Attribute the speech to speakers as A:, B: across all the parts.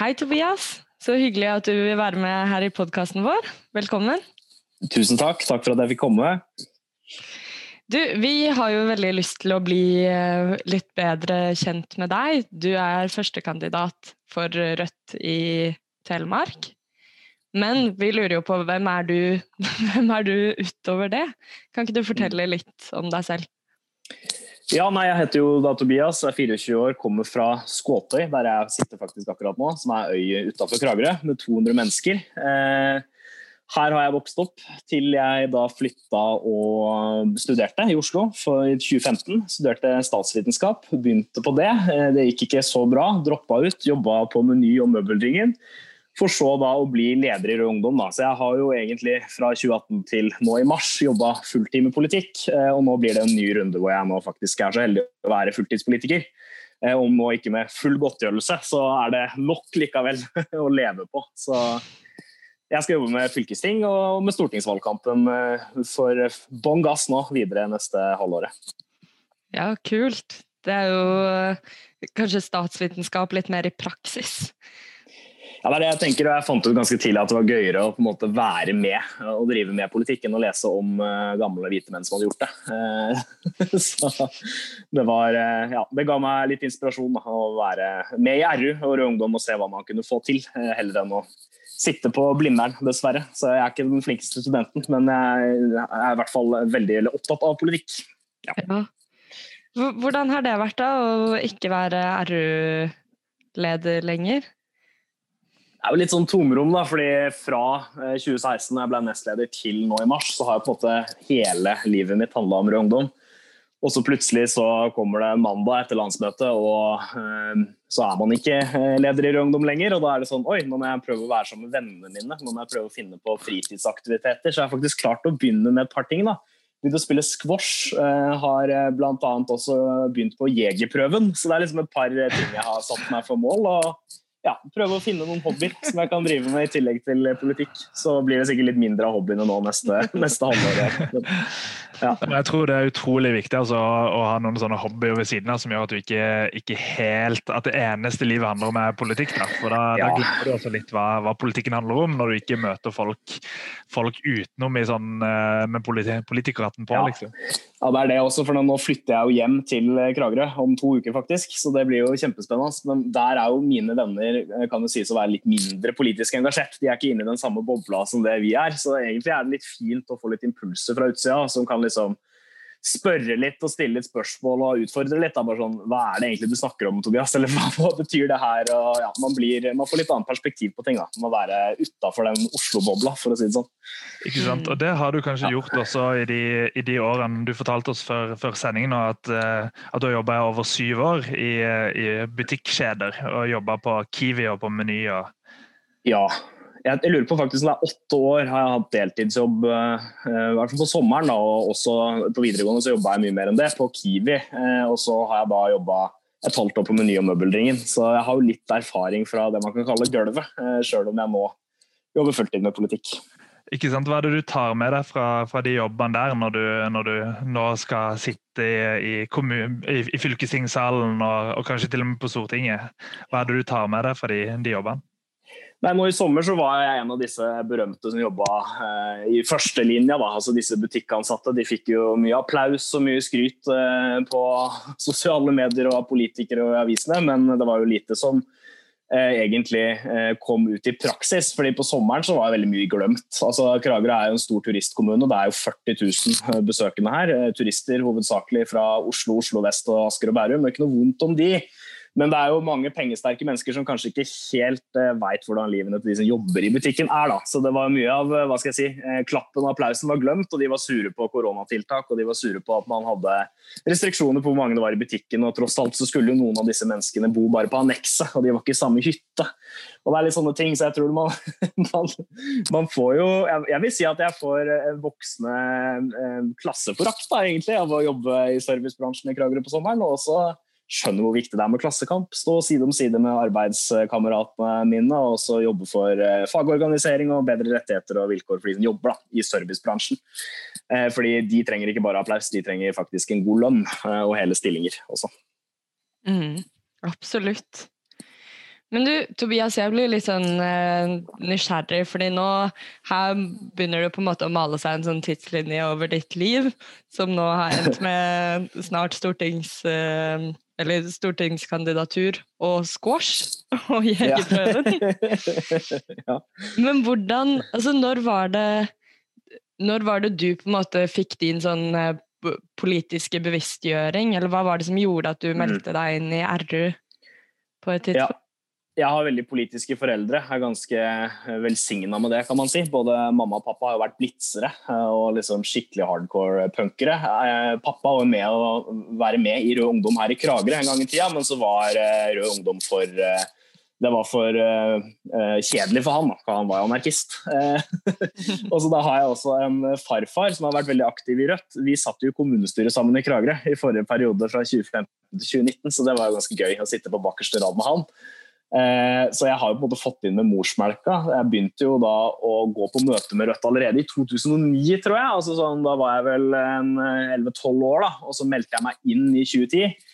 A: Hei, Tobias. Så hyggelig at du vil være med her i podkasten vår. Velkommen.
B: Tusen takk. Takk for at jeg fikk komme.
A: Du, vi har jo veldig lyst til å bli eh, litt bedre kjent med deg. Du er førstekandidat for Rødt i Telemark. Men vi lurer jo på hvem er du, hvem er du utover det? Kan ikke du fortelle litt om deg selv?
B: Ja, nei, Jeg heter jo da Tobias, er 24 år, kommer fra Skåtøy, der jeg sitter faktisk akkurat nå, som er øy utafor Kragerø, med 200 mennesker. Eh, her har jeg vokst opp til jeg da flytta og studerte i Oslo for 2015. Studerte statsvitenskap, begynte på det. Eh, det gikk ikke så bra, droppa ut, jobba på Meny og Møbeldringen. For så da å bli leder i Rød Ungdom. Da. Så jeg har jo egentlig fra 2018 til nå i mars jobba fulltid med politikk. Eh, og nå blir det en ny runde hvor jeg nå faktisk er så heldig å være fulltidspolitiker. Eh, om nå ikke med full godtgjørelse, så er det nok likevel å leve på. Så jeg skal jobbe med fylkesting og med stortingsvalgkampen eh, for bånn gass nå videre neste halvåret.
A: Ja, kult. Det er jo kanskje statsvitenskap litt mer i praksis.
B: Ja, det er det jeg tenker, og jeg fant ut ganske tidlig at det var gøyere å på en måte være med og drive med politikk enn å lese om uh, gamle hvite menn som hadde gjort det. Uh, så det var uh, Ja, det ga meg litt inspirasjon da, å være med i RU og Rød Ungdom og se hva man kunne få til, heller enn å sitte på Blindern, dessverre. Så jeg er ikke den flinkeste studenten, men jeg er i hvert fall veldig opptatt av politikk. Ja. Ja.
A: Hvordan har det vært da, å ikke være RU-leder lenger?
B: Det er jo litt sånn tomrom, da, fordi fra 2016, eh, da jeg ble nestleder, til nå i mars, så har jeg på en måte hele livet mitt handla om Rød Ungdom. Og så plutselig så kommer det mandag etter landsmøtet, og øh, så er man ikke eh, leder i Rød Ungdom lenger. Og da er det sånn Oi, nå må jeg prøve å være sammen med vennene mine. Nå må jeg prøve å finne på fritidsaktiviteter. Så jeg har faktisk klart å begynne med et par ting. da. Begynte å spille squash. Har bl.a. også begynt på jegerprøven. Så det er liksom et par ting jeg har satt meg for mål. og ja, prøve å finne noen hobbyer som jeg kan drive med i tillegg til politikk. Så blir det sikkert litt mindre av hobbyene nå neste, neste halvår.
C: Ja. Jeg tror det er utrolig viktig altså, å ha noen sånne hobbyer ved siden av som gjør at du ikke, ikke helt At det eneste livet handler om er politikk. Da. For da, ja. da glemmer du også litt hva, hva, politikken handler om, når du ikke møter folk, folk utenom i sånn, eh, med politi politikerhatten på.
B: Ja.
C: Liksom.
B: ja, det er det også, for nå flytter jeg jo hjem til Kragerø om to uker, faktisk. Så det blir jo kjempespennende. Men der er jo mine venner Eh, kan jo sies å være litt mindre politisk engasjert. De er ikke inne i den samme bobla som det vi er. Så egentlig er det litt fint å få litt impulser fra utsida som kan liksom spørre litt og stille litt spørsmål og utfordre litt. Da. Bare sånn, hva er det egentlig du snakker om, Tobias? Eller hva betyr det her? Og, ja, man, blir, man, får litt annet perspektiv på ting. Da. Man må være utafor den Oslo-bobla, for å si det sånn.
C: Ikke sant? Og Det har du kanskje ja. gjort også i de, i de, årene du fortalte oss før, før sendingen, at, uh, at du har jobba over syv år i, i butikkjeder og jobba på Kiwi og på Meny.
B: Ja, jeg, jeg, lurer på faktisk om det er åtte år har jeg hatt deltidsjobb, uh, i hvert fall på sommeren. Da, og også på videregående så jobba jeg mye mer enn det, på Kiwi. Uh, og så har jeg da jobba et halvt år på Meny og Møbelringen, Så jeg har jo litt erfaring fra det man kan kalle gulvet, sjøl om jeg nå jobber fulltid med politikk.
C: Ikke sant? Hva er det du tar med deg fra, fra de jobbene der, når du, når du, nå skal sitte i, i, kommun, i, i fylkestingssalen og, og, kanskje til og med på Stortinget? Hva er det du tar med deg fra de, de jobbene?
B: Nei, nå I sommer så var jeg en av disse berømte som jobba eh, i førstelinja. Altså disse butikkansatte. De fikk jo mye applaus og mye skryt eh, på sosiale medier og av politikere og avisene, men det var jo lite som eh, egentlig eh, kom ut i praksis. fordi På sommeren så var veldig mye glemt. Altså Kragerø er jo en stor turistkommune. og Det er jo 40 000 eh, besøkende her. Eh, turister hovedsakelig fra Oslo, Oslo vest og Asker og Bærum. Det er ikke noe vondt om de. Men det er jo mange pengesterke mennesker som kanskje ikke helt uh, veit hvordan livene til de som jobber i butikken er. da. Så det var mye av uh, hva skal jeg si, uh, klappen og applausen var glemt, og de var sure på koronatiltak og de var sure på at man hadde restriksjoner på hvor mange det var i butikken. og Tross alt så skulle jo noen av disse menneskene bo bare på annekset, og de var ikke i samme hytte. Og det er litt sånne ting, så jeg tror man, man, man får jo jeg, jeg, vil si at jeg får voksne klasseforakt egentlig av å jobbe i servicebransjen i Kragerø på sommeren. og også skjønner hvor viktig det er med klassekamp. Stå side om side med arbeidskameratene mine og også jobbe for eh, fagorganisering og bedre rettigheter og vilkår for de som jobber da, i servicebransjen. Eh, fordi de trenger ikke bare applaus, de trenger faktisk en god lønn eh, og hele stillinger også.
A: Mm, absolutt. Men du, Tobias, jeg blir litt sånn eh, nysgjerrig, fordi nå her begynner det på en måte å male seg en sånn tidslinje over ditt liv, som nå har endt med snart stortings... Eh, eller stortingskandidatur og squash og jegerprøven. ja. Men hvordan Altså, når var det Når var det du på en måte fikk din sånn eh, politiske bevisstgjøring, eller hva var det som gjorde at du mm. meldte deg inn i RU på et tidspunkt? Ja
B: jeg har veldig politiske foreldre. Jeg er ganske eh, velsigna med det, kan man si. Både mamma og pappa har jo vært blitzere eh, og liksom skikkelig hardcore punkere. Eh, pappa var med å være med i Rød Ungdom her i Kragerø en gang i tida, men så var Rød Ungdom for det var for uh, kjedelig for han, for han var jo anarkist. og så da har jeg også en farfar som har vært veldig aktiv i Rødt. Vi satt jo i kommunestyret sammen i Kragerø i forrige periode fra 2015 til 2019, så det var jo ganske gøy å sitte på bakerste rad med han. Eh, så jeg har jo på en måte fått inn med morsmelka. Jeg begynte jo da å gå på møte med Rødt allerede i 2009, tror jeg. Altså sånn, da var jeg vel 11-12 år, da, og så meldte jeg meg inn i 2010.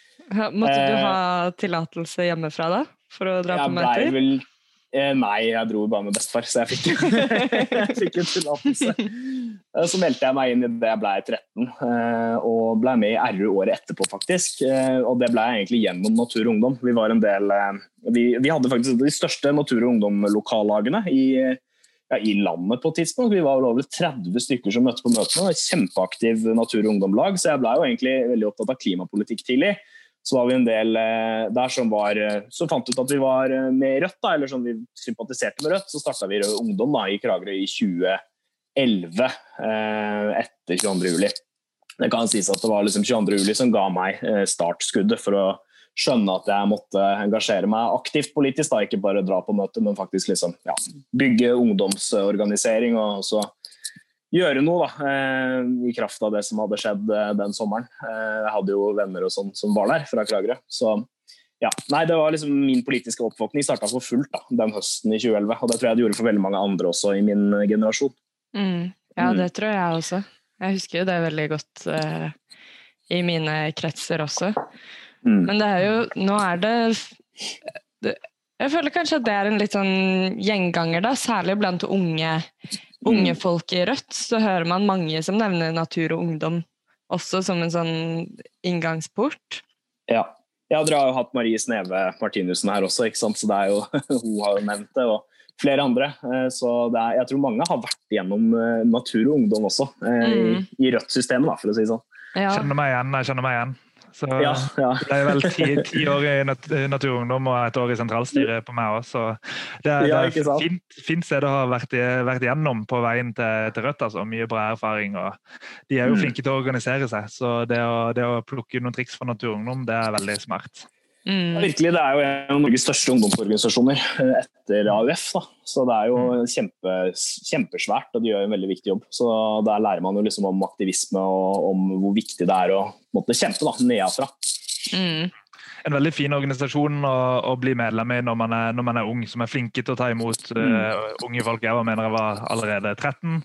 A: Måtte du ha tillatelse hjemmefra da, for å dra på møter?
B: Eh, nei, jeg dro bare med bestefar, så jeg fikk, jeg fikk en tillatelse. Eh, så meldte jeg meg inn i det jeg ble 13, eh, og ble med i RU året etterpå, faktisk. Eh, og det ble jeg egentlig gjennom Natur og Ungdom. Vi var en del Vi, vi hadde faktisk de største Natur og Ungdom-lokallagene i, ja, i, landet på et tidspunkt. Vi var vel over 30 stykker som møtte på møtene. Kjempeaktiv Natur og Ungdom-lag, så jeg ble jo egentlig veldig opptatt av klimapolitikk tidlig så var vi en del der som var Så fant ut at vi var med Rødt, da, eller som vi sympatiserte med Rødt. Så starta vi Rød Ungdom da, i Kragerø i 2011, eh, etter 22. juli. Det kan sies at det var liksom 22. juli som ga meg eh, startskuddet for å skjønne at jeg måtte engasjere meg aktivt politisk. Da. Ikke bare dra på møte, men faktisk liksom, ja, bygge ungdomsorganisering og så gjøre noe da, eh, i kraft av det som hadde skjedd den sommeren. Jeg hadde jo venner og sånn som var der fra Kragerø. Så ja, nei, det var liksom Min politiske oppvåkning starta for fullt da, den høsten i 2011. Og det tror jeg det gjorde for veldig mange andre også i min generasjon.
A: Mm. Ja, mm. det tror jeg også. Jeg husker jo det veldig godt uh, i mine kretser også. Mm. Men det er jo Nå er det, det, Jeg føler kanskje at det er en litt sånn gjenganger, da, særlig blant unge, unge mm. folk i Rødt. Så hører man mange som nevner natur og ungdom også som en sånn inngangsport.
B: Ja. ja dere har jo hatt Marie Sneve Martinussen her også, ikke sant? så det er jo, hun har jo nevnt det. og flere andre. Eh, så er, jeg tror mange har vært gjennom eh, natur og ungdom også, eh, mm. i, i Rødt-systemet, for å si det sånn.
C: Ja. Kjenner meg igjen, jeg kjenner meg igjen. Så ja, ja. Det er vel ti, ti, år i nat og og et år i sentralstyret på meg òg, så det er, ja, det er fint, fint sted å ha vært, vært gjennom på veien til, til, Rødt. altså Mye bra erfaring. og De er jo mm. flinke til å organisere seg, så det å, det å plukke noen triks fra Naturungdom, det er veldig smart.
B: Mm. Virkelig, Det er jo en av Norges største ungdomsorganisasjoner eh, etter AUF. Da. Så Det er jo mm. kjempe, kjempesvært, og de gjør en veldig viktig jobb. Så Der lærer man jo liksom om aktivisme og om hvor viktig det er å måtte kjempe da, nedenfra.
C: Mm. En veldig fin organisasjon å, å bli medlem i når man, er, når man, er, ung, som er flinke til å ta imot uh, unge folk. Jeg mener jeg var allerede 13.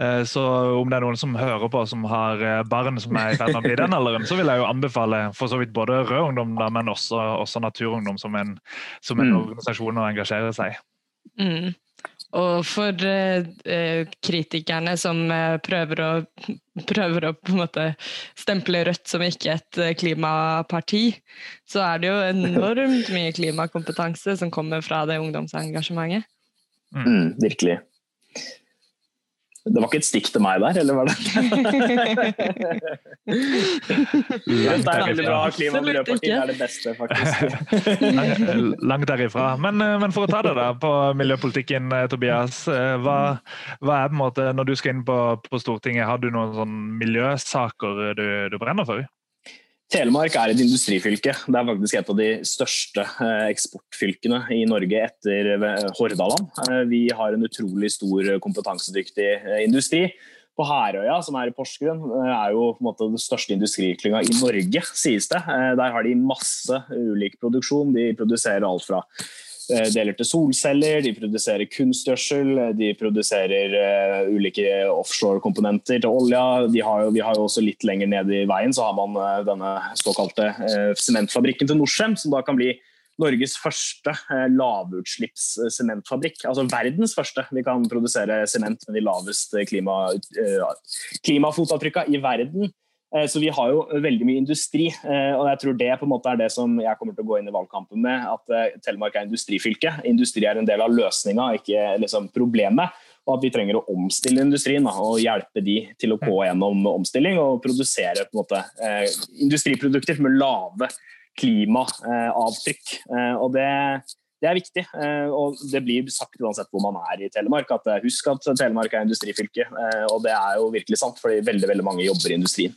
C: Eh, så om det er noen som hører på som har eh, barn som er i ferd med å bli den alderen, så vil jeg jo anbefale for så vidt både Rød Ungdom, da, men også, også Naturungdom som en, som en mm. organisasjon å engasjere seg
A: mm. Og for eh, kritikerne som eh, prøver å, prøver å på en måte stemple Rødt som ikke et eh, klimaparti, så er det jo enormt mye klimakompetanse som kommer fra det ungdomsengasjementet.
B: Mm, virkelig. Det var ikke et stikk til meg der, eller var det? det er veldig bra. Klima- og miljøpartiet er det beste, faktisk.
C: Langt derifra. Men, eh, men, for å ta det da, på miljøpolitikken, eh, Tobias. Eh, hva, hva, er på en måte, Når du skal inn på, på Stortinget, har du noen sånn miljøsaker du, du brenner for?
B: Telemark er et industrifylke. Det er faktisk et av de største eh, eksportfylkene i Norge etter eh, Hordaland. Eh, vi har en utrolig stor kompetansedyktig industri. På Herøya, som er i Porsgrunn, er jo på en måte den største industriklynga i Norge, sies det. Der har de masse ulik produksjon. De produserer alt fra deler til solceller, de produserer kunstgjødsel, de produserer uh, ulike offshore-komponenter til olja. Har jo, vi har jo også litt lenger ned i veien så har man uh, denne såkalte uh, sementfabrikken til Norcem, som da kan bli Norges første eh, lavutslippssementfabrikk. Altså verdens første. Vi kan produsere sement med de laveste klima, eh, klimafotavtrykka i verden. Eh, så vi har jo veldig mye industri, og jeg tror det på en måte er det som jeg kommer til å gå inn i valgkampen med. At Telemark er industrifylke. Industri er en del av løsninga, ikke liksom problemet. Og at vi trenger å omstille industrien og hjelpe de til å gå gjennom omstilling og produsere på en måte, industriprodukter med lave klimaavtrykk. Eh, og det, det er viktig. Eh, og det blir sagt uansett hvor man er i Telemark, at eh, husk at Telemark er industrifylke. Og det er jo virkelig sant, fordi veldig, veldig mange jobber i industrien.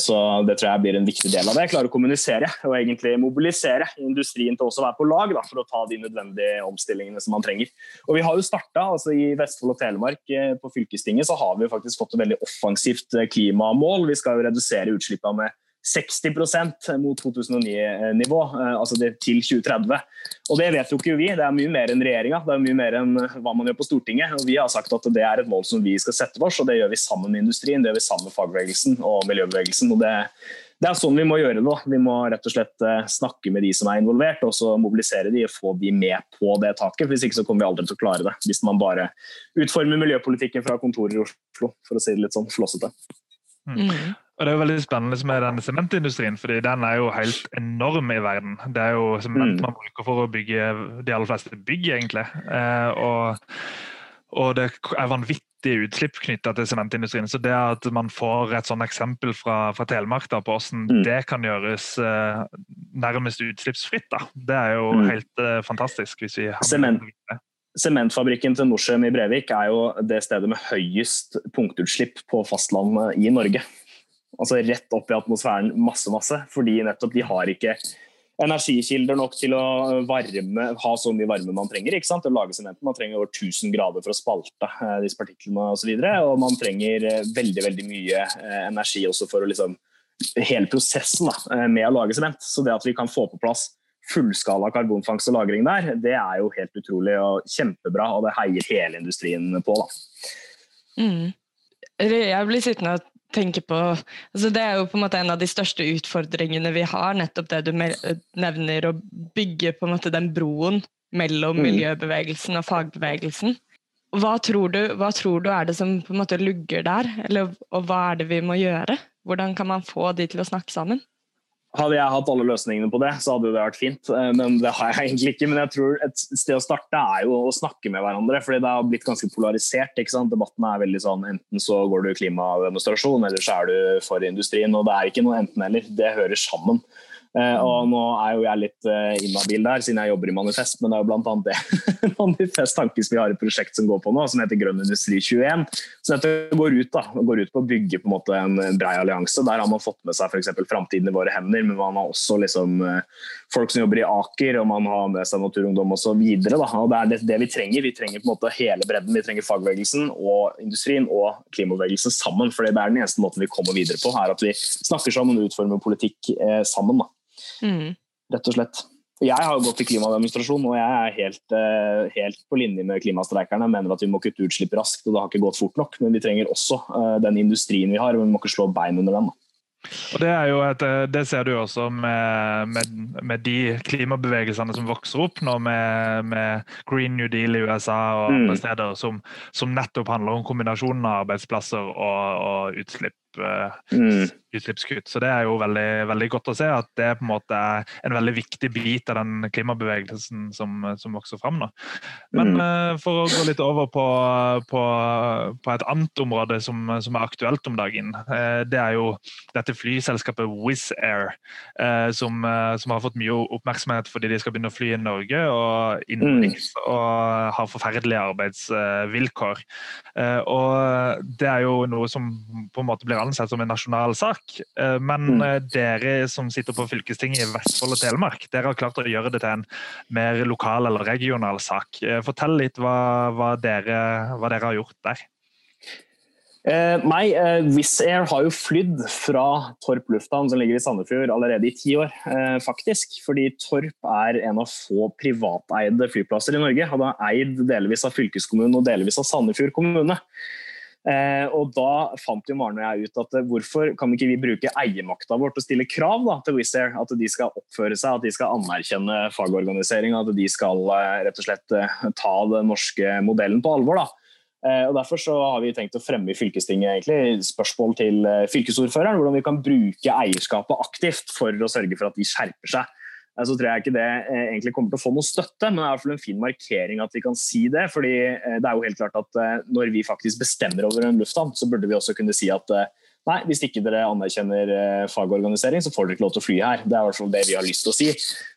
B: Så det tror jeg blir en viktig del av det. Klare å kommunisere og egentlig mobilisere industrien til også å være på lag da, for å ta de nødvendige omstillingene som man trenger. Og vi har jo starta, altså I Vestfold og Telemark på fylkestinget så har vi faktisk fått et veldig offensivt klimamål. Vi skal jo redusere utslippene med 60% mot 2009-nivå, eh, altså til 2030. Og Det vet jo ikke vi, det er mye mer enn regjeringa, det er mye mer enn hva man gjør på Stortinget. Og Vi har sagt at det er et mål som vi skal sette oss, og det gjør vi sammen med industrien, det gjør vi sammen med fagbevegelsen og miljøbevegelsen. og det, det er sånn vi må gjøre det. Vi må rett og slett eh, snakke med de som er involvert, og så mobilisere de og få de med på det taket. Hvis ikke så kommer vi aldri til å klare det. Hvis man bare utformer miljøpolitikken fra kontorer i Oslo, for å si det litt sånn flåsete.
C: Mm. Og Det er jo veldig spennende med denne sementindustrien, fordi den er jo helt enorm i verden. Det er jo sement mm. man bruker for å bygge de aller fleste bygg, egentlig. Eh, og, og, det er vanvittig utslipp knytta til sementindustrien. Så det at man får et sånt eksempel fra, fra Telemark da, på hvordan mm. det kan gjøres eh, nærmest utslippsfritt, da. det er jo mm. helt eh, fantastisk. hvis vi har
B: Sement. Sementfabrikken til Norcem i Brevik er jo det stedet med høyest punktutslipp på fastlandet i Norge altså rett opp i atmosfæren masse, masse. Fordi nettopp de har ikke energikilder nok til å varme, ha så mye varme man trenger. ikke sant? Å lage sementen. Man trenger over 1000 grader for å spalte eh, disse partiklene osv. Og, så og man trenger eh, veldig veldig mye eh, energi også for å liksom Hele prosessen da, med å lage sement. Så det at vi kan få på plass fullskala karbonfangst og -lagring der, det er jo helt utrolig og kjempebra, og det heier hele industrien på. da.
A: Mm. Jeg blir sittende og tenker på altså Det er jo på en måte en av de største utfordringene vi har, nettopp det du nevner, å bygge på en måte den broen mellom mm. miljøbevegelsen og fagbevegelsen. Hva tror, du, hva tror du er det som på en måte lugger der, Eller, og hva er det vi må gjøre? Hvordan kan man få de til å snakke sammen?
B: Hadde jeg hatt alle løsningene på det, så hadde det vært fint. Eh, men det har jeg egentlig ikke. Men jeg tror et sted å starte er jo å snakke med hverandre. fordi det har blitt ganske polarisert. ikke sant? Debatten er veldig sånn enten så går du klimademonstrasjon, eller så er du for industrien. Og det er ikke noe enten-eller. Det hører sammen. Uh, og nå er jo jeg litt uh, inhabil der, siden jeg jobber i Manifest, men det er jo bl.a. det Manifest Tankes vi har et prosjekt som går på nå, som heter Grønn industri 21. Så dette går ut, da, går ut på å bygge på en måte en brei allianse. Der har man fått med seg f.eks. framtiden i våre hender, men man har også liksom, uh, folk som jobber i Aker, og man har med seg Naturungdom osv. Det er det, det vi trenger. Vi trenger på en måte hele bredden. Vi trenger fagbevegelsen og industrien og klimabevegelsen sammen. for det er den eneste måten vi kommer videre på, er at vi snakker sammen og utformer politikk sammen. da. Mm. Rett og slett. Jeg har gått til klimademonstrasjon, og jeg er helt, eh, helt, på linje med klimastreikerne. Mener at vi må kutte utslipp raskt, og det har ikke gått fort nok. Men vi trenger også eh, den industrien vi har, og vi må ikke slå bein under den.
C: Og det, et, eh, det, ser du også med, med, med, de klimabevegelsene som vokser opp nå, med, med Green New Deal i USA og andre mm. steder, som, som, nettopp handler om kombinasjonen av arbeidsplasser og, og utslipp. Mm utslippskutt. Så det er jo veldig, veldig, godt å se at det på en måte er en veldig viktig bit av den klimabevegelsen som, som vokser fram nå. Men mm. uh, for å gå litt over på, på, på et annet område som, som, er aktuelt om dagen. Uh, det er jo dette flyselskapet Wizz Air, som, som, har fått mye oppmerksomhet fordi de skal begynne å fly i Norge og innenriks mm. og har forferdelige arbeidsvilkår. og det er jo noe som på en måte blir ansett som en nasjonal sak sak. Eh, men mm. Eh, dere som sitter på fylkestinget i Vestfold og Telemark, dere har klart å gjøre det til en mer lokal eller regional sak. Eh, fortell litt hva, hva, dere, hva dere, har gjort der.
B: Eh, nei, eh, Wizz Air har jo flydd fra Torp lufthavn, som ligger i Sandefjord, allerede i ti år. Eh, faktisk. Fordi Torp er en av få privateide flyplasser i Norge. Han er eid delvis av fylkeskommunen og delvis av Sandefjord kommune. Eh, og Da fant jo Maren og jeg ut at eh, hvorfor kan ikke vi bruke eiermakta vår til å stille krav da, til Wizz Air? At de skal oppføre seg, at de skal anerkjenne fagorganisering, at de skal eh, rett og slett ta den norske modellen på alvor. da. Og Derfor så har vi tenkt å fremme i fylkestinget egentlig, spørsmål til fylkesordføreren hvordan vi kan bruke eierskapet aktivt for å sørge for at de skjerper seg. Eh, så tror jeg ikke det eh, egentlig kommer til å få noe støtte, men det er i hvert fall en fin markering at vi kan si det. fordi eh, det er jo helt klart at Når vi faktisk bestemmer over en lufthavn, så burde vi også kunne si at nei, hvis ikke dere anerkjenner fagorganisering, så får dere ikke lov til å fly her. Det er i hvert fall det vi har lyst til å si.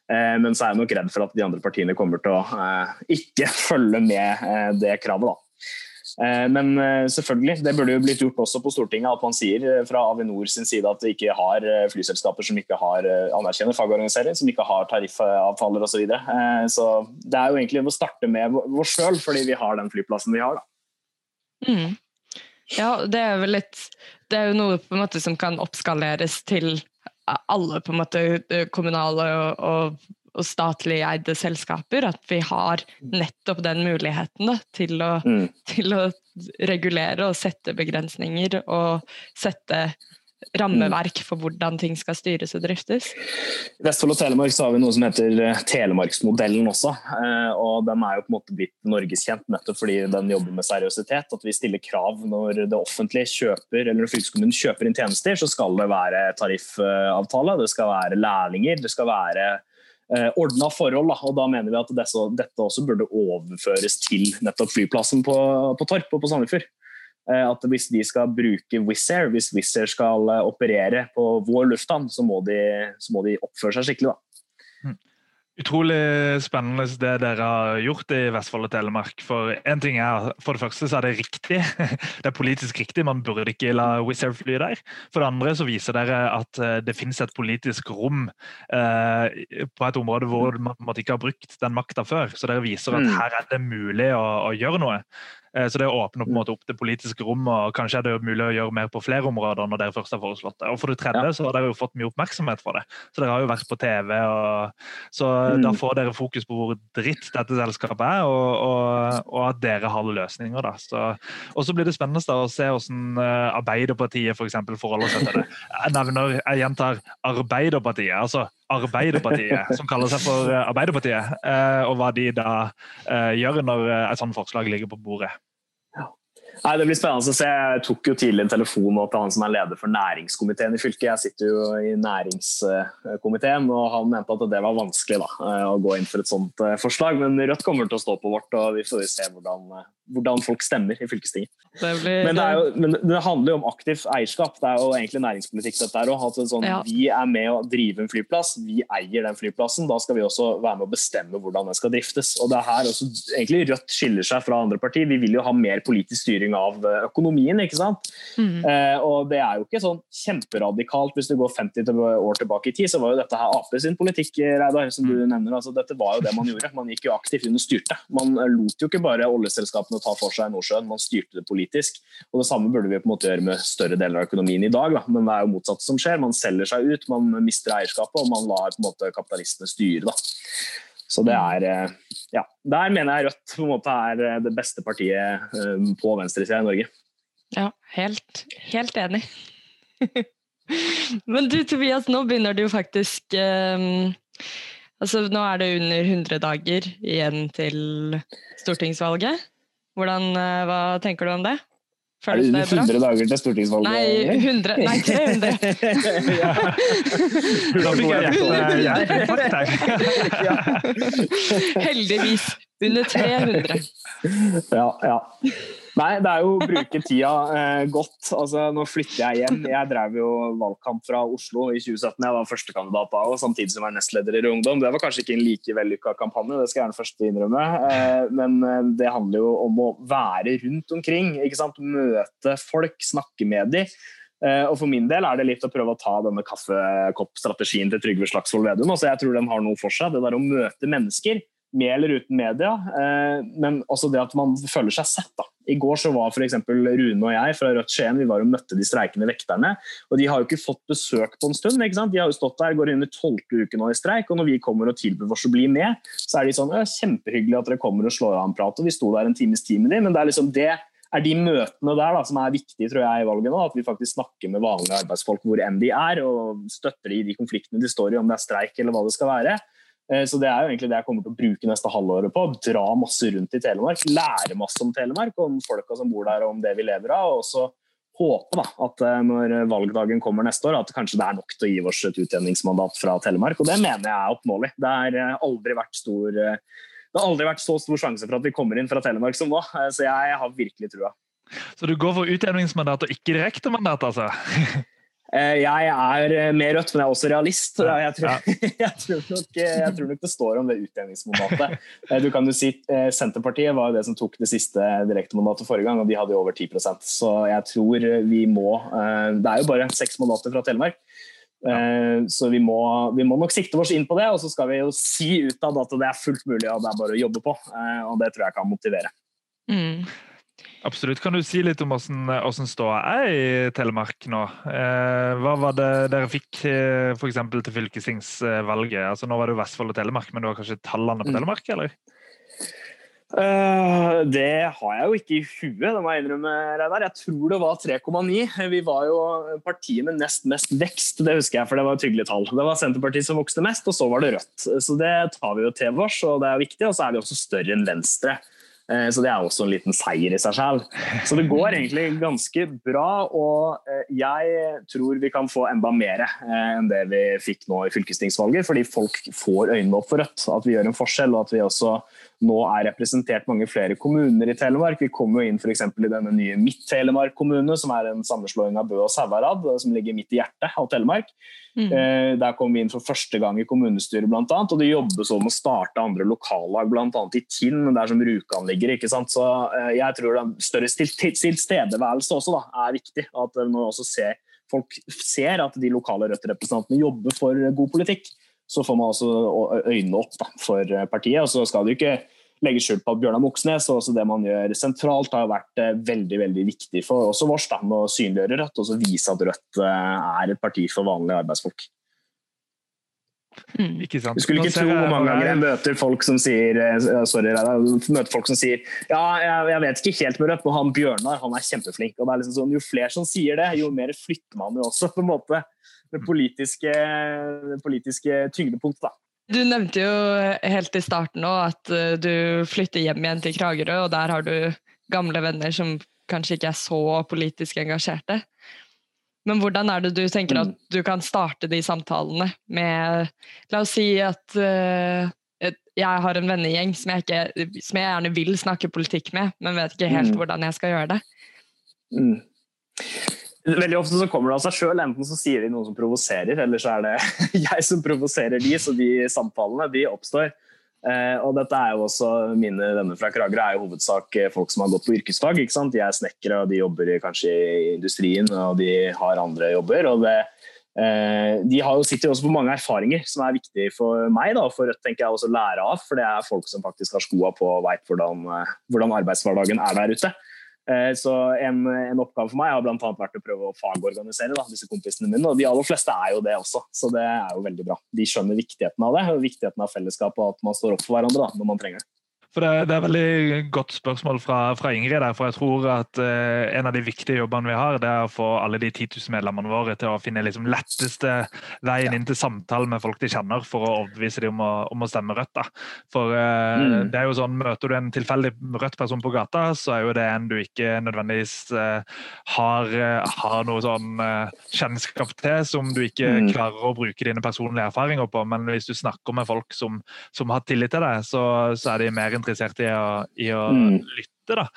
B: Men så er jeg nok redd for at de andre partiene kommer til å ikke følge med det kravet. da. Eh, men eh, selvfølgelig, det burde jo blitt gjort også på Stortinget at man sier eh, fra Avinor sin side at vi ikke har flyselskaper som ikke har anerkjenner fagorganisering, som ikke har tariffavtaler osv. Så, videre. så det er jo egentlig å starte med oss sjøl, fordi vi har den flyplassen vi har. da.
A: Mm. Ja, det er vel litt Det er jo noe på en måte som kan oppskaleres til alle på en måte kommunale og, og og statlig eide selskaper, at vi har nettopp den muligheten da, til, å, mm. til, å, regulere og sette begrensninger og sette rammeverk for hvordan ting skal styres og driftes.
B: I Vestfold og Telemark så har vi noe som heter eh, Telemarksmodellen også. Eh, og Den er jo på en måte blitt norgeskjent nettopp fordi den jobber med seriøsitet. At vi stiller krav når det offentlige kjøper eller når fylkeskommunen kjøper inn tjenester, så skal det være tariffavtale, det skal være lærlinger, det skal være ordna forhold. Da. og da mener vi at dette, også burde overføres til nettopp flyplassen på, på Torp og på Sandefjord. Eh, at hvis de skal bruke Wizz Air, hvis Wizz Air skal eh, operere på vår lufthavn, så så må de oppføre seg skikkelig. da.
C: Utrolig spennende det dere har gjort i Vestfold og Telemark. For en ting er, for det første så er det riktig. Det er politisk riktig, man burde ikke la Wizz Air fly der. For det andre så viser dere at eh, det finnes et politisk rom eh, på et område hvor man ikke har brukt den makta før. Så dere viser at mm. her er det mulig å, å gjøre noe. Eh, så det åpner på en mm. måte opp det politiske rommet, og kanskje er det mulig å gjøre mer på flere områder når dere først har foreslått det. Og For det tredje så har dere jo fått mye oppmerksomhet for det. Så dere har jo vært på TV, og, så mm. da får dere fokus på hvor dritt dette selskapet er, og, og, og at dere har løsninger. da. Så, og så blir det spennende da, å se hvordan eh, Arbeiderpartiet for eksempel, forholder seg til det. Jeg nevner, jeg gjentar Arbeiderpartiet. altså Arbeiderpartiet, som kaller seg for eh, Arbeiderpartiet, og hva de da gjør når et sånt forslag ligger på bordet.
B: Nei, Det blir spennende å se. Jeg tok jo tidlig en telefon til han som er leder for næringskomiteen i fylket. Jeg sitter jo i næringskomiteen, og han mente at det var vanskelig da, å gå inn for et sånt eh, forslag. Men Rødt kommer til å stå på vårt, og vi får se hvordan, eh, hvordan folk stemmer i fylkestinget. Det blir... men, det jo, men, det handler jo om aktivt eierskap. Det er jo egentlig næringspolitikk dette her òg. Sånn, ja. Vi er med å drive en flyplass, vi eier den flyplassen. Da skal vi også være med å bestemme hvordan den skal driftes. Og det er her også egentlig Rødt skiller seg fra andre partier. Vi vil jo ha mer politisk styring av eh, økonomien. ikke sant? Mm. Eh, og Det er jo ikke sånn kjemperadikalt. Hvis du går 50 år tilbake i tid, så var jo dette her Ap sin politikk, Reidar, som du mm. nevner. altså Dette var jo det man gjorde. Man gikk jo aktivt inn og styrte. Man lot jo ikke bare oljeselskapene ta for seg Nordsjøen, man styrte det politisk. Og Det samme burde vi på en måte gjøre med større deler av økonomien i dag, da. men det er jo motsatt som skjer. Man selger seg ut, man mister eierskapet, og man lar på en måte kapitalistene styre. da. Så det er eh, Ja. Der mener jeg Rødt på en måte er eh, det beste partiet eh, på venstresida i Norge.
A: Ja, helt, helt enig. Men du Tobias, nå begynner det jo faktisk um, altså Nå er det under 100 dager igjen til stortingsvalget. Hvordan, hva tenker du om det?
B: Føles det under 100 dager til stortingsvalget?
A: Nei, 100, nei 300.
C: da fikk jeg
A: rett. Heldigvis. Under 300.
B: Ja, ja. Nei, det er jo å bruke tida eh, godt. Altså, nå flytter jeg hjem. Jeg drev jo valgkamp fra Oslo i 2017. Jeg var førstekandidat da, og samtidig som jeg var nestleder i Ungdom. Det var kanskje ikke en like vellykka kampanje, det skal jeg gjerne først innrømme. Eh, men eh, det handler jo om å være rundt omkring. ikke sant? Møte folk, snakke med dem. Eh, og For min del er det litt å prøve å ta denne kaffekoppstrategien til Trygve Slagsvold Vedum. Altså, jeg tror den har noe for seg. Det der å møte mennesker med eller uten media, eh, men også det at man føler seg sett. da. I går så var f.eks. Rune og jeg fra Rødt Skien vi var og møtte de streikende vekterne. og De har jo ikke fått besøk på en stund. ikke sant? De har jo stått der, går inn i tolvte uke nå i streik. og Når vi kommer og tilbyr oss å bli med, så er de sånn Kjempehyggelig at dere kommer og slår av en prat. og Vi sto der en times tid med dem, men det er liksom det er de møtene der da, som er viktige tror jeg, i valget nå. At vi faktisk snakker med vanlige arbeidsfolk hvor enn de er, og støtter de i de konfliktene de står i, om det er streik eller hva det skal være. Eh, så Det er jo egentlig det jeg kommer til å bruke neste halvåret på. Dra masse rundt i Telemark. Lære masse om Telemark, om folka som bor der og om det vi lever av. og også håpe da, at eh, når valgdagen kommer neste år, at kanskje det er nok til å gi oss et utjevningsmandat fra Telemark. Og det mener jeg er oppnåelig. Det har eh, aldri vært stor det har aldri vært så stor sjanse for at vi kommer inn fra Telemark som nå, så jeg har virkelig trua.
C: Så du går for utjevningsmandat og ikke direktemandat, altså?
B: Eh, jeg er med mer rødt, men jeg er også realist. Jeg tror, jeg tror, nok, eh, jeg tror nok, det står om det utjevningsmandatet. Du kan jo si Senterpartiet var jo det som tok det siste direktemandatet forrige gang, og de hadde jo over 10% Så jeg tror vi må Det er jo bare seks mandater fra Telemark. Så vi må, vi må, nok sikte oss inn på det, og så skal vi jo si utad at det er fullt mulig og det er bare å jobbe på. Og det tror jeg kan motivere.
C: Mm. Absolutt. Kan du si litt om hvordan ståa er i Telemark nå? Eh, hva var det dere fikk f.eks. til fylkestingsvalget? Altså, nå var det jo Vestfold og Telemark, men du har kanskje tallene på mm. Telemark, eller?
B: Uh, det har jeg jo ikke i huet, det må jeg innrømme. Reinar. Jeg tror det var 3,9. Vi var jo partiet med nest mest vekst, det husker jeg, for det var et hyggelig tall. Det var Senterpartiet som vokste mest, og så var det Rødt. Så det tar vi jo til oss, og det er viktig. Og så er vi også større enn Venstre. Eh, så det er også en liten seier i seg selv. Så det går egentlig ganske bra, og eh, jeg tror vi kan få enda mer eh, enn det vi fikk nå i fylkestingsvalget, fordi folk får øynene opp for Rødt. At vi gjør en forskjell, og at vi også nå er representert mange flere kommuner i Telemark. Vi kommer jo inn f.eks. i denne nye Midt-Telemark kommune, som er en sammenslåing av Bø og Sauherad, som ligger midt i hjertet av Telemark. Mm. Der kom vi inn for første gang i kommunestyret, annet, og det jobbes om å starte andre lokallag, bl.a. i Tinn, der som Rjukan ligger. ikke sant? Så eh, jeg tror den større tilstedeværelse også da, er viktig. At når også ser, folk ser at de lokale Rødt-representantene jobber for god politikk, så får man også øynene opp da, for partiet. og så skal det ikke legge skjul på Bjørnar Moxnes og også det man gjør sentralt, har vært eh, veldig veldig viktig for også vårs da, med å synliggjøre Rødt og vise at Rødt eh, er et parti for vanlige arbeidsfolk. Mm. Ikke sant. Du skulle ikke tro hvor mange ganger jeg møter folk som sier eh, sorry, møter folk som sier ja, jeg, jeg vet ikke helt med Rødt, men han Bjørnar han er kjempeflink. og det er liksom sånn, Jo flere som sier det, jo mer flytter man jo også på en måte det politiske, det politiske tyngdepunktet. da.
A: Du nevnte jo helt i starten at eh, du flytter hjem igjen til Kragerø, og der har du gamle venner som kanskje ikke er så politisk engasjerte. Men hvordan er det du tenker at du kan starte de samtalene med La oss si at uh, jeg har en vennegjeng som jeg, ikke, som jeg, gjerne vil snakke politikk med, men vet ikke helt mm. hvordan jeg skal gjøre det.
B: Mm. Veldig ofte så kommer det av seg sjøl. Enten så sier de noe som provoserer, eller så er det jeg som provoserer de, så de samtalene de oppstår. Eh, og dette er jo også Mine venner fra Kragerø er jo hovedsak eh, folk som har gått på yrkesfag. ikke sant? De er snekkere, og de jobber kanskje i industrien, og de har andre jobber. og det eh, de har jo, sitter jo også på mange erfaringer som er viktige for meg da, for Rødt tenker jeg også lære av. For det er folk som faktisk har skoa på og veit hvordan, hvordan arbeidshverdagen er der ute. Eh, så en, en, oppgave for meg har annet vært å prøve å fagorganisere da, disse kompisene mine. Og de aller fleste er jo det også, så det er jo veldig bra. De skjønner viktigheten av det, og viktigheten av fellesskap og at man står opp for hverandre da, når man trenger det.
C: For det, det, er et veldig godt spørsmål fra, fra, Ingrid. der, for jeg tror at eh, En av de viktige jobbene vi har, det er å få alle de 10 000 medlemmene våre til å finne liksom letteste veien inn til samtale med folk de kjenner, for å overbevise dem om å, om å stemme Rødt. da. For eh, mm. det er jo sånn, Møter du en tilfeldig Rødt-person på gata, så er jo det en du ikke nødvendigvis eh, har, har, noe sånn kjennskap til, som du ikke mm. klarer å bruke dine personlige erfaringer på. Men hvis du snakker med folk som, som har tillit til deg, så, så er de mer interessert i å, i å mm. lytte. da.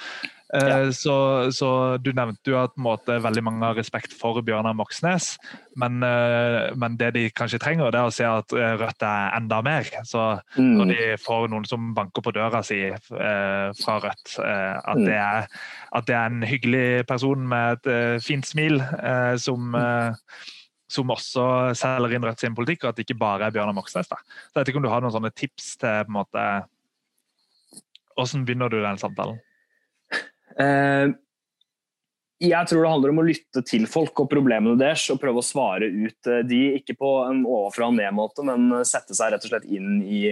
C: Eh, ja. Så, så, Du nevnte jo at måte, veldig mange har respekt for Bjørnar Moxnes, men, eh, men, det de kanskje trenger, det er å se at eh, Rødt er enda mer. Så mm. Når de får noen som banker på døra si fra Rødt, at, mm. det er, at, det er, en hyggelig person med et fint smil som mm. som også selger inn Rødt sin politikk, og at det ikke bare er Bjørnar Moxnes. Da. Så jeg vet ikke om du har noen sånne tips til på en måte, hvordan begynner du den samtalen?
B: Uh, jeg tror det handler om å lytte til folk og problemene deres og prøve å svare ut eh, de, ikke på en overfra og ned-måte, men sette seg rett og slett inn i,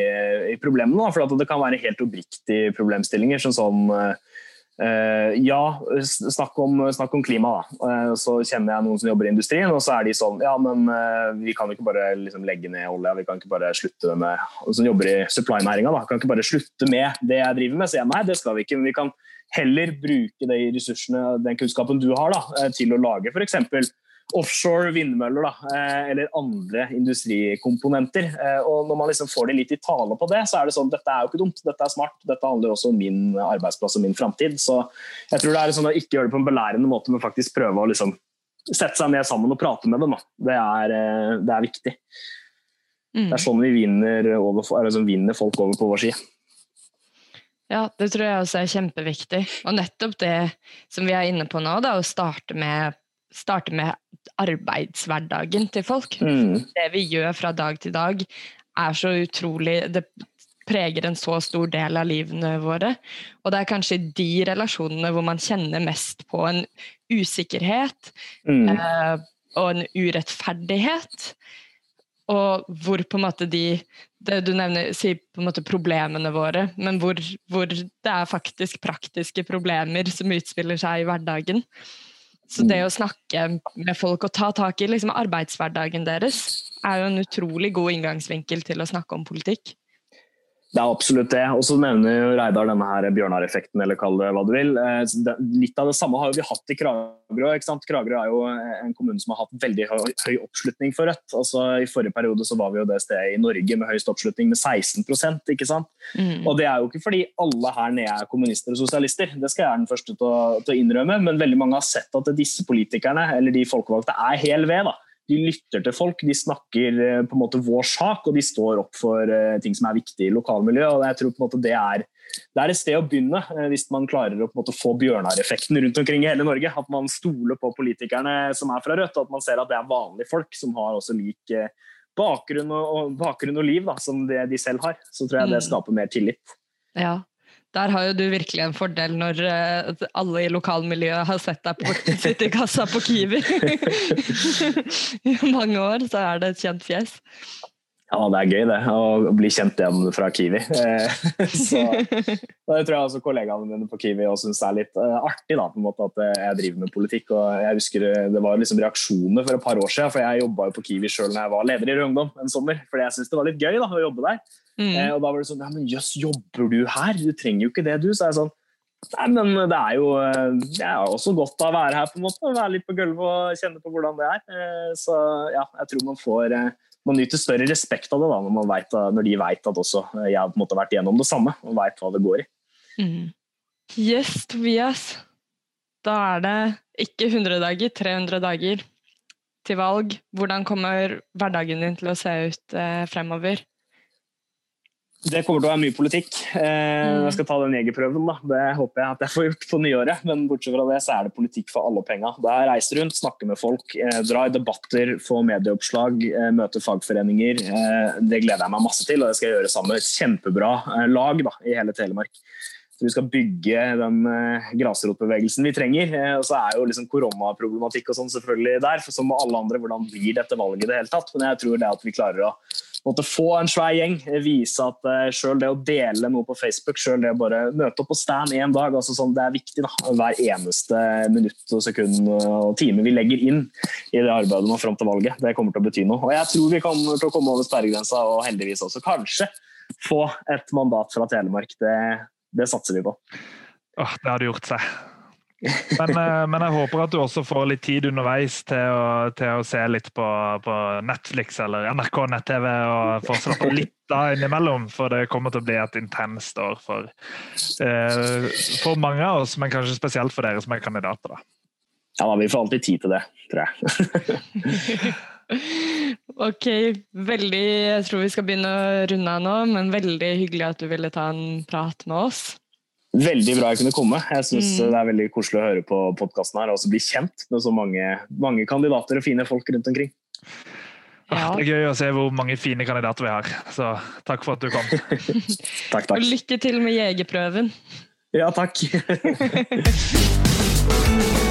B: i problemene. For det kan være helt oppriktige problemstillinger. som sånn, Uh, ja, snakk om, snakk om klima, da. Uh, så kjenner jeg noen som jobber i industrien, og så er de sånn Ja, men uh, vi kan ikke bare liksom, legge ned olja, vi kan ikke bare slutte med Som jobber i supply-næringa, da. Kan ikke bare slutte med det jeg driver med. Så jeg nei, det skal vi ikke. Men vi kan heller bruke de ressursene, den kunnskapen du har, da, til å lage f.eks offshore vindmøller da, eh, eller andre industrikomponenter. Eh, og Når man liksom får det litt i tale på det, så er det sånn dette er jo ikke dumt, dette er smart. Dette handler også om min arbeidsplass og min framtid. Så jeg tror det er sånn å ikke gjøre det på en belærende måte, men faktisk prøve å liksom sette seg ned sammen og prate med dem. Det er, eh, det er, viktig. Mm. Det er sånn vi vinner, over, altså vinner folk over på vår side.
A: Ja, det tror jeg også er kjempeviktig. Og nettopp det som vi er inne på nå, da, å starte med starte med arbeidshverdagen til folk. Mm. Det vi gjør fra dag til dag, er så utrolig Det preger en så stor del av livene våre. Og det er kanskje de relasjonene hvor man kjenner mest på en usikkerhet mm. eh, og en urettferdighet. Og hvor på en måte de det Du nevner sier på en måte problemene våre, men hvor, hvor det er faktisk praktiske problemer som utspiller seg i hverdagen. Så det å snakke med folk og ta tak i liksom, arbeidshverdagen deres, er jo en utrolig god inngangsvinkel til å snakke om politikk.
B: Det er absolutt det. Og så nevner jo Reidar denne her Bjørnar-effekten, eller kall det hva du vil. Eh, litt av det samme har vi hatt i Kragerø. ikke sant? Kragerø er jo en kommune som har hatt veldig høy, høy oppslutning for Rødt. Altså, I forrige periode så var vi jo det stedet i Norge med høyest oppslutning, med 16 ikke sant? Mm. Og det er jo ikke fordi alle her nede er kommunister og sosialister, det skal jeg være den første til å, til å innrømme, men veldig mange har sett at disse politikerne, eller de folkevalgte, er hel ved. da de lytter til folk, de snakker eh, på en måte vår sak, og de står opp for uh, ting som er viktig i lokalmiljøet. og jeg tror på en måte det er, det er et sted å begynne, uh, hvis man klarer å på en måte få Bjørnar-effekten rundt omkring i hele Norge. At man stoler på politikerne som er fra Rødt, og at man ser at det er vanlige folk som har også lik bakgrunn, og, og, bakgrunn og liv da, som det de selv har. Så tror jeg det mm. skaper mer tillit.
A: Ja, der har jo du virkelig en fordel når uh, alle i lokalmiljøet har sett deg på, sitte i kassa på Kiwi. I mange år så er det et kjent fjes.
B: Ja, det er gøy det, å bli kjent igjen fra Kiwi. Eh, så, det tror jeg også kollegaene mine på Kiwi syns er litt uh, artig, da, på en måte at jeg driver med politikk. og jeg husker Det var liksom reaksjoner for et par år siden, for jeg jobba på Kiwi sjøl når jeg var leder i Rød Ungdom en sommer. Fordi jeg syntes det var litt gøy da, å jobbe der. Mm. Eh, og da var det sånn Ja, men jøss, jobber du her? Du trenger jo ikke det, du. Så er jeg sånn Nei, men det er jo eh, det er også godt å være her, på en måte. Være litt på gulvet og kjenne på hvordan det er. Eh, så ja, jeg tror man får eh, man nyter større respekt av det da, når, man vet, når de vet at også jeg har på en måte vært gjennom det samme og vet hva det går i.
A: Mm. Yes, Tobias. Da er det ikke 100 dager, 300 dager til valg. Hvordan kommer hverdagen din til å se ut eh, fremover?
B: Det kommer til å være mye politikk. Eh, mm. Jeg skal ta den jegerprøven. da. Det håper jeg at jeg får gjort på nyåret. Men bortsett fra det så er det politikk for alle penga. Det reiser reise rundt, snakke med folk, drar dra i debatter, få medieoppslag, møter møte fagforeninger. Det gleder jeg meg masse til, og det skal jeg gjøre sammen med et kjempebra lag da, i hele Telemark. Så vi skal bygge den grasrotbevegelsen vi trenger. Og så er jo liksom koronaproblematikk og sånn selvfølgelig der, for som med alle andre, hvordan blir dette valget i det hele tatt? Men jeg tror det at vi klarer å måtte få en svær gjeng. Vise at uh, selv det å dele noe på Facebook, selv det å bare møte opp på stand én dag, altså sånn, det er viktig. da, Hver eneste minutt og sekund og time vi legger inn i det arbeidet nå fram til valget. Det kommer til å bety noe. Og jeg tror vi kommer til å komme over sperregrensa og heldigvis også kanskje få et mandat fra Telemark. Det, det satser vi på.
C: Åh, det hadde gjort seg. Men, eh, men, jeg håper at du også får litt tid underveis til å, til å se litt på, på, Netflix eller NRK nett-TV og få slappe litt av innimellom. For det kommer til å bli et intenst år for, eh, for mange av oss, men kanskje spesielt for dere som er kandidater. da.
B: Ja, da, Vi får alltid tid til det, tror jeg.
A: ok, veldig Jeg tror vi skal begynne å runde av nå, men veldig hyggelig at du ville ta en prat med oss.
B: Veldig bra jeg kunne komme. Jeg synes mm. Det er veldig koselig å høre på podkasten her og også bli kjent med så mange, mange, kandidater og fine folk rundt omkring.
C: Ja. Det er gøy å se hvor mange fine kandidater vi har. Så takk for at du kom.
B: takk, takk.
A: Og lykke til med jegerprøven.
B: Ja, takk.